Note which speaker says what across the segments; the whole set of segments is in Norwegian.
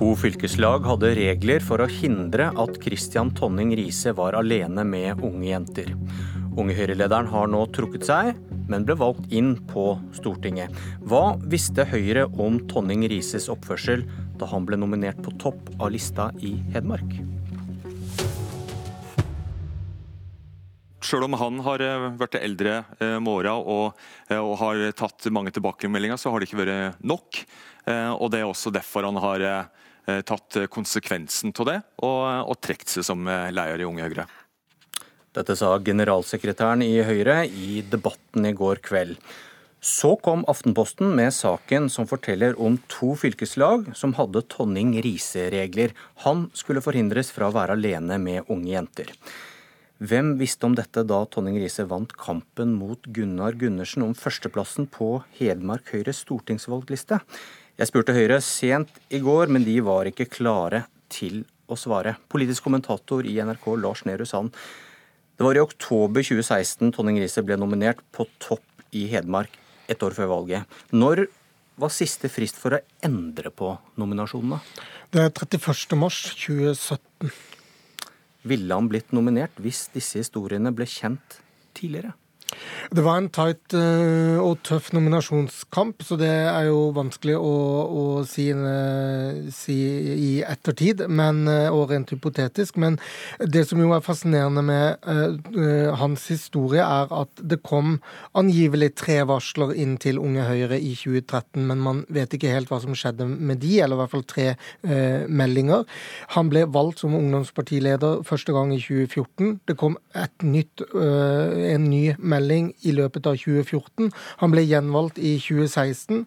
Speaker 1: To fylkeslag hadde regler for å hindre at Christian Tonning Riise var alene med unge jenter. Unge Høyre-lederen har nå trukket seg, men ble valgt inn på Stortinget. Hva visste Høyre om Tonning Rises oppførsel da han ble nominert på topp av lista i Hedmark?
Speaker 2: Selv om han har eh, vært eldre eh, med åra og, eh, og, har tatt mange tilbakemeldinger, så har det ikke vært nok. Og Det er også derfor han har tatt konsekvensen av det og, og trukket seg som leder i Unge Høyre.
Speaker 1: Dette sa generalsekretæren i Høyre i debatten i går kveld. Så kom Aftenposten med saken som forteller om to fylkeslag som hadde Tonning Riise-regler. Han skulle forhindres fra å være alene med unge jenter. Hvem visste om dette da Tonning Riise vant kampen mot Gunnar Gundersen om førsteplassen på Hedmark Høyres stortingsvalgliste? Jeg spurte Høyre sent i går, men de var ikke klare til å svare. Politisk kommentator i NRK Lars Nehru Sand, det var i oktober 2016 Tonning Riise ble nominert på topp i Hedmark et år før valget. Når var siste frist for å endre på nominasjonene?
Speaker 3: Det er 31. mars 2017.
Speaker 1: Ville han blitt nominert hvis disse historiene ble kjent tidligere?
Speaker 3: Det var en tight uh, og tøff nominasjonskamp, så det er jo vanskelig å, å si, uh, si, i ettertid, men, uh, og rent hypotetisk. Men det som jo er fascinerende med hans historie, er at det kom angivelig tre varsler inn til Unge Høyre i 2013, men man vet ikke helt hva som skjedde med de, eller i hvert fall tre meldinger. Han ble valgt som ungdomspartileder første gang i 2014. Det kom et nytt, en ny melding melding i løpet av 2014. Han ble gjenvalgt i 2016.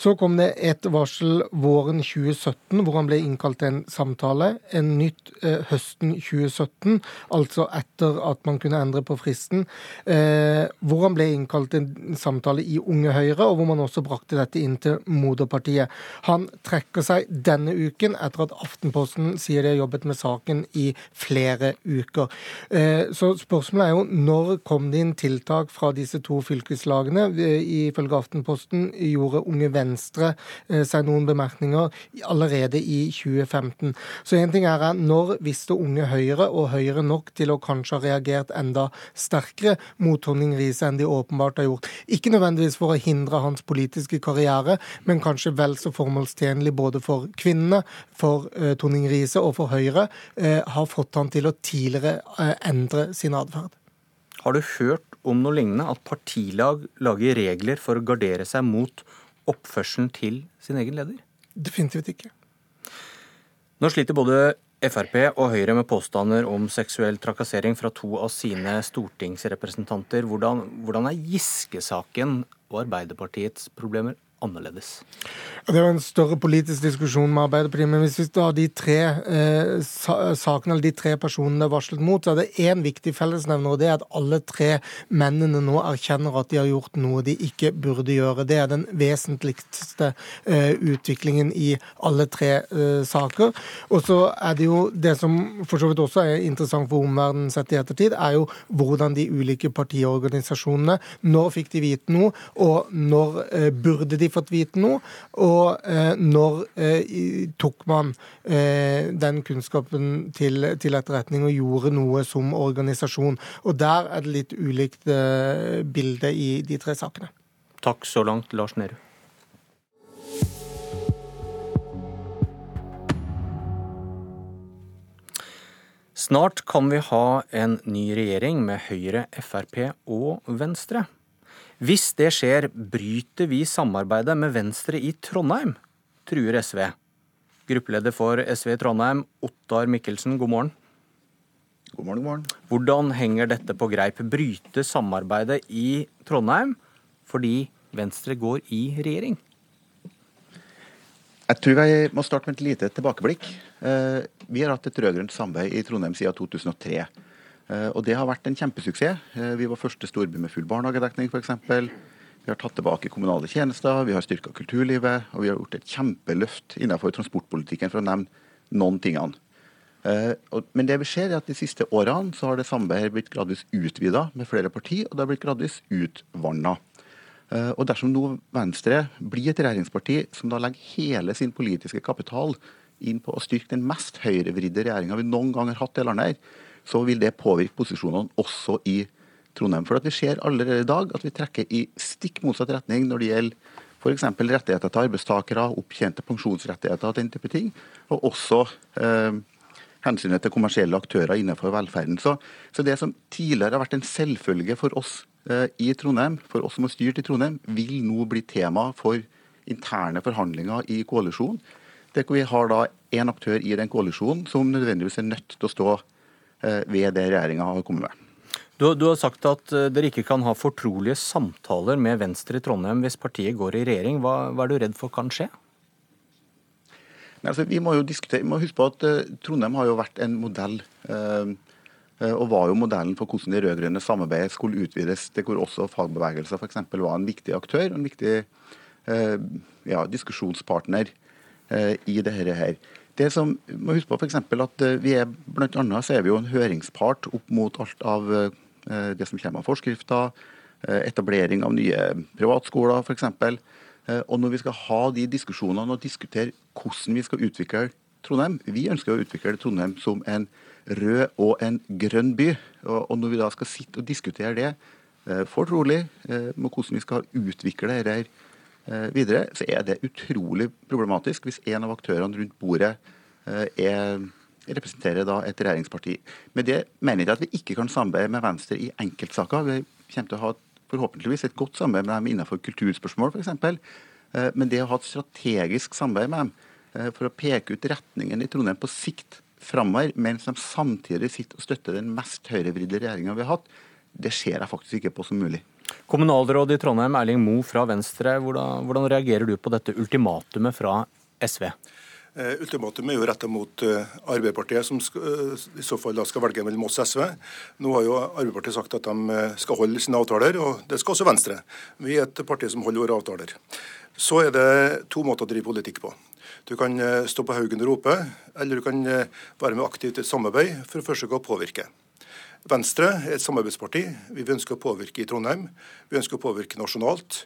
Speaker 3: Så kom det et varsel våren 2017 hvor han ble innkalt til en samtale. En nytt eh, høsten 2017, altså etter at man kunne endre på fristen, eh, hvor han ble innkalt til en samtale i Unge Høyre, og hvor man også brakte dette inn til moderpartiet. Han trekker seg denne uken etter at Aftenposten sier de har jobbet med saken i flere uker. Eh, så spørsmålet er jo når kom det inn tiltak tiltak fra disse to fylkeslagene. Ifølge Aftenposten gjorde Unge Venstre eh, seg noen bemerkninger allerede i 2015. Så én ting er når visste Unge Høyre og Høyre nok til å kanskje ha reagert enda sterkere mot Tonning Riise enn de åpenbart har gjort. Ikke nødvendigvis for å hindre hans politiske karriere, men kanskje vel så formålstjenlig både for kvinnene, for uh, Tonning Riise og for Høyre, har fått han til å tidligere endre sin atferd.
Speaker 1: Har du hørt om noe lignende? At partilag lager regler for å gardere seg mot oppførselen til sin egen leder?
Speaker 3: Definitivt ikke.
Speaker 1: Nå sliter både Frp og Høyre med påstander om seksuell trakassering fra to av sine stortingsrepresentanter. Hvordan, hvordan er Giske-saken og Arbeiderpartiets problemer annerledes?
Speaker 3: Det er jo en større politisk diskusjon med Arbeiderpartiet, men hvis vi tar de tre eh, sakene eller de tre personene er varslet mot, så er det én viktig fellesnevner, og det er at alle tre mennene nå erkjenner at de har gjort noe de ikke burde gjøre. Det er den vesentligste eh, utviklingen i alle tre eh, saker. Og så er det jo det som for så vidt også er interessant for omverdenen sett i ettertid, er jo hvordan de ulike partiorganisasjonene Når fikk de vite noe, og når eh, burde de fått vite noe? Og eh, når eh, tok man eh, den kunnskapen til, til, etterretning og gjorde noe som organisasjon? Og der er det litt ulikt eh, bilde i de tre sakene.
Speaker 1: Takk så langt, Lars Nehru. Snart kan vi ha en ny regjering med Høyre, Frp og Venstre. Hvis det skjer, bryter vi samarbeidet med Venstre i Trondheim, truer SV. Gruppeleder for SV i Trondheim, Ottar Mikkelsen, god morgen.
Speaker 4: God morgen, god morgen.
Speaker 1: Hvordan henger dette på greip? Bryte samarbeidet i Trondheim fordi Venstre går i regjering?
Speaker 4: Jeg tror jeg må starte med et lite tilbakeblikk. Eh, vi har hatt et rød-grønt samarbeid i Trondheim siden 2003. Eh, og det har vært en kjempesuksess. Eh, vi var første storby med full barnehagedekning f.eks. Vi har tatt tilbake kommunale tjenester, vi har styrka kulturlivet, og vi har gjort et kjempeløft innenfor transportpolitikken, for å nevne noen tingene. Eh, men det vi ser er at de siste årene så har det samarbeidet blitt gradvis utvida med flere partier, og det har blitt gradvis utvanna. Og dersom nå Venstre blir et regjeringsparti som da legger hele sin politiske kapital inn på å styrke den mest høyrevridde regjeringa vi noen gang har hatt i landet, her, så vil det påvirke posisjonene også i Trondheim. For Vi ser allerede i dag at vi trekker i stikk motsatt retning når det gjelder f.eks. rettigheter til arbeidstakere, opptjente pensjonsrettigheter og den type ting. Og også eh, hensynet til kommersielle aktører innenfor velferden. Så, så, det som tidligere har vært en selvfølge for oss eh, i Trondheim, for oss som har styrt i Trondheim, vil nå bli tema for interne forhandlinger i koalisjonen. Der vi har da en aktør i den koalisjonen som nødvendigvis er nødt til å stå ved det regjeringa har kommet med.
Speaker 1: Du, du, har sagt at eh, dere ikke kan ha fortrolige samtaler med Venstre i Trondheim hvis partiet går i regjering. Hva, hva er du redd for kan skje?
Speaker 4: Nei, altså, vi må jo diskutere, vi må huske på at uh, Trondheim har jo vært en modell. Uh, og var jo modellen for hvordan det rød-grønne samarbeidet skulle utvides, til hvor også fagbevegelser f.eks. var en viktig aktør og en viktig ja, diskusjonspartner i dette her. Det som må huske på f.eks. at vi er blant annet så er vi jo en høringspart opp mot alt av det som kommer av forskrifter, etablering av nye privatskoler. Eh, og når vi skal ha de diskusjonene og diskutere hvordan vi skal utvikle Trondheim Vi ønsker å utvikle Trondheim som en rød og en grønn by. Og når vi da skal sitte og diskutere det eh, fortrolig eh, med hvordan vi skal utvikle dette videre, så er det utrolig problematisk hvis en av aktørene rundt bordet er, representerer da et regjeringsparti. Med det mener jeg at vi ikke kan samarbeide med Venstre i enkeltsaker. Vi kommer til å ha forhåpentligvis et godt samarbeid med dem innenfor kulturspørsmål f.eks. Eh, men det å ha et strategisk samarbeid med dem eh, for å peke ut retningen i Trondheim på sikt framover, mens de samtidig sitter og støtter den mest høyrevridde regjeringa vi har hatt, det ser jeg faktisk ikke på som mulig.
Speaker 1: Kommunalråd i Trondheim, Erling Moe fra Venstre. Hvordan, hvordan reagerer du på dette ultimatumet fra SV?
Speaker 5: Ultimatum ultimatumet er jo retta mot uh, Arbeiderpartiet, som uh, i så fall da skal velge mellom oss og SV. Nå har jo Arbeiderpartiet sagt at de skal holde sine avtaler, og det skal også Venstre. Vi er et parti som holder våre avtaler. Så er det to måter å drive politikk på. Du kan stå på haugen og rope, eller du kan være med aktivt i et samarbeid for å forsøke å påvirke. Venstre er et samarbeidsparti. Vi ønsker å påvirke i Trondheim. Vi ønsker å påvirke nasjonalt.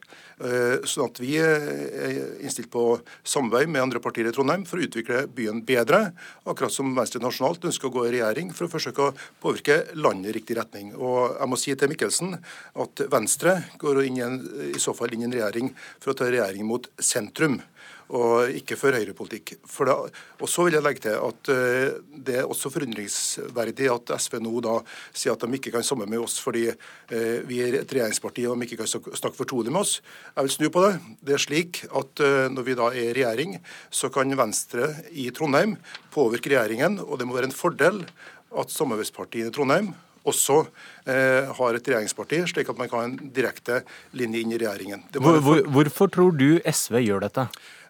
Speaker 5: Eh, sånn at vi er innstilt på samarbeid med andre partier i Trondheim for å utvikle byen bedre. Akkurat som Venstre nasjonalt ønsker å gå i regjering for å forsøke å påvirke landet i riktig retning. Og jeg må si til Mikkelsen at Venstre går inn i, en, i så fall inn i en regjering for å ta regjering mot sentrum og ikke for høyrepolitikk. For og så vil jeg legge til at uh, det er også forundringsverdig at SV nå da sier at de ikke kan samarbeide med oss fordi uh, vi er et regjeringsparti og de ikke kan snakke fortrolig med oss. Jeg vil snu på det. Det er slik at uh, når vi da er i regjering, så kan Venstre i Trondheim påvirke regjeringen, og det må være en fordel at samarbeidspartiet i Trondheim også eh, har et regjeringsparti, slik at man kan ha en direkte linje inn i regjeringen.
Speaker 1: Hvor, hvorfor tror du SV gjør dette?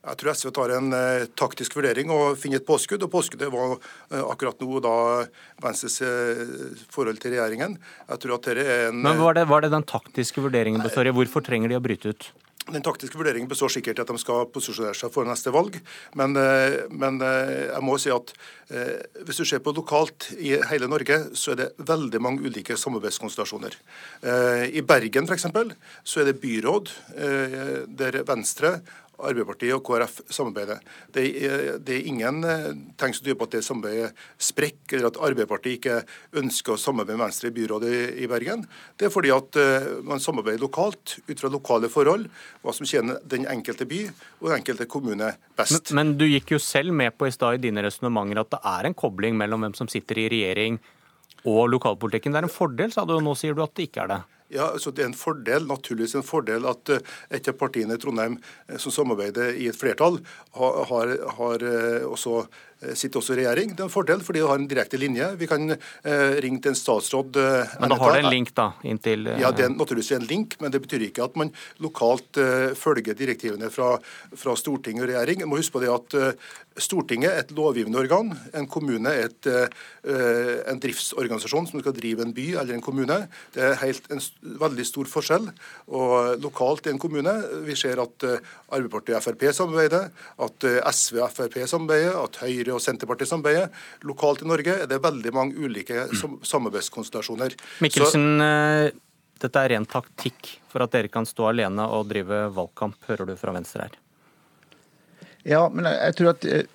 Speaker 5: Jeg tror SV tar en eh, taktisk vurdering og finner et påskudd. og Påskuddet var eh, akkurat nå da Venstres eh, forhold til regjeringen. Jeg tror at det er en...
Speaker 1: Men Var det, var det den taktiske vurderingen består i? Hvorfor trenger de å bryte ut?
Speaker 5: Den taktiske vurderingen består sikkert i at de skal posisjonere seg for neste valg. Men, eh, men, eh, jeg må si at eh, hvis du ser på lokalt i hele Norge, så er det veldig mange ulike samarbeidskonstellasjoner. I Bergen f.eks. så er det byråd der Venstre Arbeiderpartiet og KrF samarbeider. Det er, det er ingen eh, tegn som tyder på at det samarbeidet sprekker, eller at Arbeiderpartiet ikke ønsker å samarbeide med Venstre i byrådet i Bergen. Det er fordi at uh, man samarbeider lokalt, ut fra lokale forhold, hva som tjener den enkelte by og den enkelte kommune best.
Speaker 1: Men, men du gikk jo selv med på i stad i dine resonnementer at det er en kobling mellom hvem som sitter i regjering og lokalpolitikken. Det er en fordel, sa du, og nå sier du at det ikke er det.
Speaker 5: Ja, så Det er en fordel naturligvis en fordel at eh, et av partiene i Trondheim eh, som samarbeider i et flertall, har, har, eh, også sitter også i regjering. Det er en fordel, fordi det har en direkte linje. Vi kan eh, ringe til en statsråd eh,
Speaker 1: Men da har det en link, da? inntil...
Speaker 5: Eh... Ja, det er naturligvis en link, men det betyr ikke at man lokalt eh, følger direktivene fra, fra, storting og regjering. Jeg må huske på det at eh, Stortinget er et lovgivende organ. En kommune er et, en driftsorganisasjon som skal drive en by eller en kommune. Det er helt en veldig stor forskjell. Og lokalt i en kommune, vi ser at Arbeiderpartiet og Frp samarbeider, at SV og Frp samarbeider, at Høyre Høyre og Senterpartiet samarbeider. Lokalt i Norge er det veldig mange ulike samarbeidskonstellasjoner.
Speaker 1: Mikkelsen, Så eh, dette er ren taktikk for at dere kan stå alene og drive valgkamp, hører du fra Venstre her?
Speaker 4: Ja, men jeg tror at eh,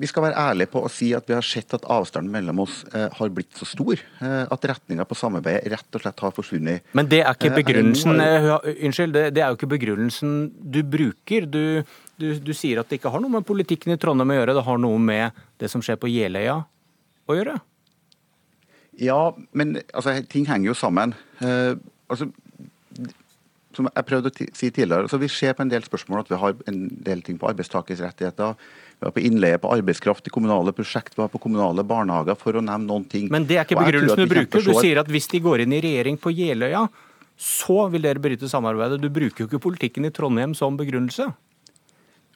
Speaker 4: vi skal være ærlige på å si at vi har sett at avstanden mellom oss eh, har blitt så stor eh, at retninga på samarbeidet rett og slett har forsvunnet.
Speaker 1: Men det er ikke begrunnelsen eh, Unnskyld, det, det, er jo ikke begrunnelsen du bruker. Du, du, du, sier at det ikke har noe med politikken i Trondheim å gjøre, det har noe med det som skjer på Jeløya å gjøre?
Speaker 4: Ja, men altså, ting henger jo sammen. Eh, altså, som jeg prøvde å si tidligere, altså, Vi ser på en del spørsmål at vi har en del ting på arbeidstakers rettigheter. Vi har på innleie på arbeidskraft i kommunale prosjekt, vi har på kommunale barnehager, for å nevne noen ting.
Speaker 1: Men det er ikke begrunnelsen du bruker. Du sier at hvis de går inn i regjering på Jeløya, så vil dere bryte samarbeidet. Du bruker jo ikke politikken i Trondheim som begrunnelse.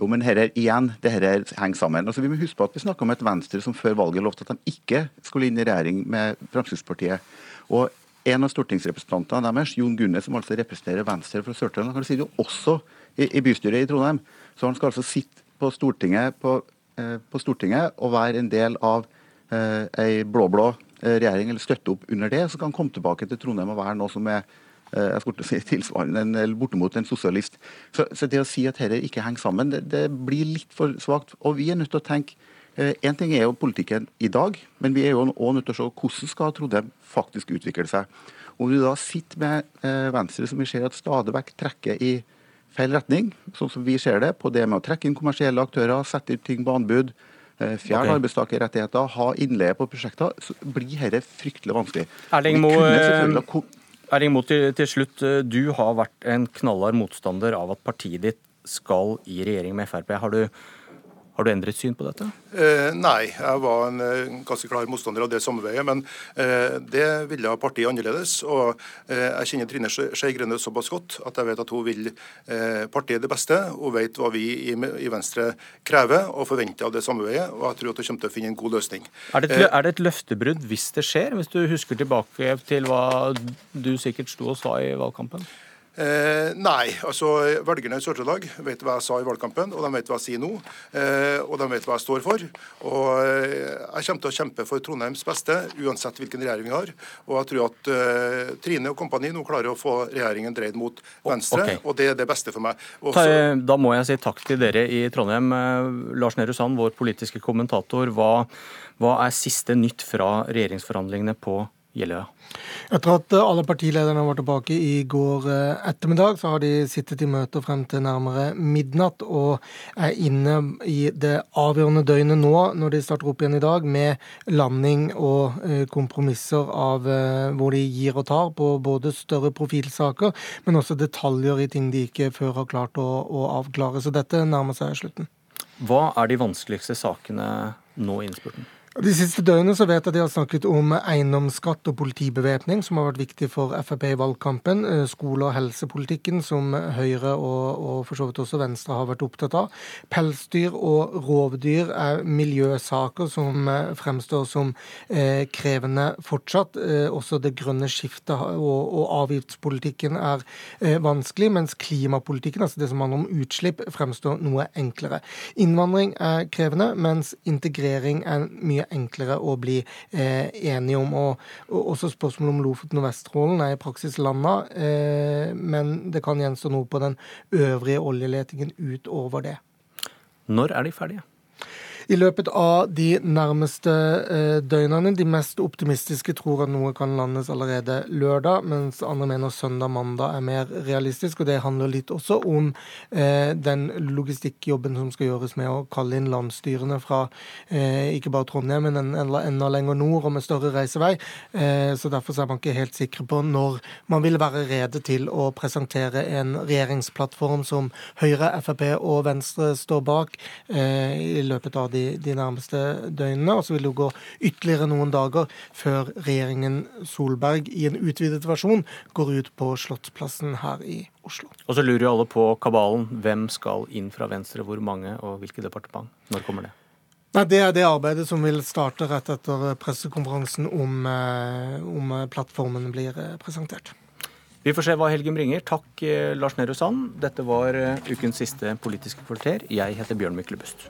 Speaker 4: Jo, men her er, igjen, det her henger sammen. Altså, vi må huske på at vi snakker om et Venstre som før valget lovte at de ikke skulle inn i regjering med Fremskrittspartiet. Og en av stortingsrepresentantene deres, Jon Gunnes, som altså representerer Venstre fra Sør-Trøndelag, han sitter jo også i, i, bystyret i Trondheim. Så han skal altså sitte på Stortinget, på, eh, på Stortinget og være en del av eh, ei blå-blå eh, regjering, eller støtte opp under det. Så kan han komme tilbake til Trondheim og være noe som er eh, jeg skulle si tilsvarende, eller bortimot en sosialist. Så, så, det å si at dette ikke henger sammen, det, det blir litt for svakt. Og vi er nødt til å tenke Én eh, ting er jo politikken i dag, men vi er jo også nødt til å se hvordan skal Trondheim faktisk utvikle seg. Om vi da sitter med eh, Venstre, som vi ser at stadig vekk trekker i feil retning, sånn som vi ser det, på det med å trekke inn kommersielle aktører, sette ut ting på anbud, eh, fjerne okay. arbeidstakerrettigheter, ha innleie på prosjekter, så blir dette fryktelig vanskelig.
Speaker 1: Erling Moe, Erling Moe til, til slutt. Du har vært en knallhard motstander av at partiet ditt skal i regjering med Frp. Har du har du endret syn på dette?
Speaker 5: Eh, nei, jeg var en eh, ganske klar motstander av det samarbeidet. Men eh, det ville partiet annerledes. Og eh, jeg kjenner Trine Skei Grønne såpass godt at jeg vet at hun vil eh, partiet det beste. Hun vet hva vi i, i, Venstre krever og forventer av det samarbeidet. Og jeg tror at hun kommer til å finne en god løsning.
Speaker 1: Er det, et, er det et løftebrudd hvis det skjer, hvis du husker tilbake til hva du sikkert sto og sa i valgkampen?
Speaker 5: Eh, nei, altså velgerne i Sør-Trøndelag vet hva jeg sa i valgkampen, og de vet hva jeg sier nå. Eh, og de vet hva jeg står for. Og eh, jeg kommer til å kjempe for Trondheims beste, uansett hvilken regjering vi har. Og jeg tror at eh, Trine og kompani nå klarer å få regjeringen dreid mot venstre, okay. og det er det beste for meg.
Speaker 1: Også... da må jeg si takk til dere i Trondheim. Eh, Lars Nehru Sand, vår politiske kommentator. Hva, hva er siste nytt fra regjeringsforhandlingene på Jeløya?
Speaker 3: Etter at alle partilederne var tilbake i går eh, ettermiddag, så har de sittet i møter frem til nærmere midnatt og er inne i det avgjørende døgnet nå, når de starter opp igjen i dag, med landing og eh, kompromisser av eh, hvor de gir og tar på både større profilsaker, men også detaljer i ting de ikke før har klart å, å avklare. Så dette nærmer seg slutten.
Speaker 1: Hva er de vanskeligste sakene nå i innspurten?
Speaker 3: De siste døgnene så vet jeg at de har snakket om eiendomsskatt og politibevæpning, som har vært viktig for Frp i valgkampen. Eh, skole- og helsepolitikken, som Høyre og, og for så vidt også Venstre har vært opptatt av. Pelsdyr og rovdyr er miljøsaker som eh, fremstår som eh, krevende fortsatt. Eh, også det grønne skiftet og, og avgiftspolitikken er eh, vanskelig, mens klimapolitikken, altså det som handler om utslipp, fremstår noe enklere. Innvandring er krevende, mens integrering er mye enklere å bli eh, enige om. Og, og også spørsmålet om Lofoten og Vesterålen er i praksis landa, eh, men det kan gjenstå noe på den øvrige oljeletingen utover det.
Speaker 1: Når er de ferdige?
Speaker 3: I løpet av de nærmeste eh, døgnene. De mest optimistiske tror at noe kan landes allerede lørdag, mens andre mener søndag-mandag er mer realistisk. og Det handler litt også om eh, den logistikkjobben som skal gjøres med å kalle inn landstyrene fra eh, ikke bare Trondheim, men enda, lenger nord og med større reisevei. Så Derfor er man ikke helt sikre på når man vil være rede til å presentere en regjeringsplattform som Høyre, Frp og Venstre står bak i løpet av de, de nærmeste døgnene. Og så vil det gå ytterligere noen dager før regjeringen Solberg i en utvidet versjon går ut på Slottsplassen her i Oslo.
Speaker 1: Og så lurer jo alle på kabalen. Hvem skal inn fra Venstre, hvor mange og hvilke departement? Når kommer det?
Speaker 3: Nei, Det er det arbeidet som vil starte rett etter pressekonferansen om, eh, om plattformen blir eh, presentert.
Speaker 1: Vi får se hva helgen bringer. Takk, eh, Lars Nehru Sand. Dette var ukens siste Politiske kvarter. Jeg heter Bjørn Myklebust.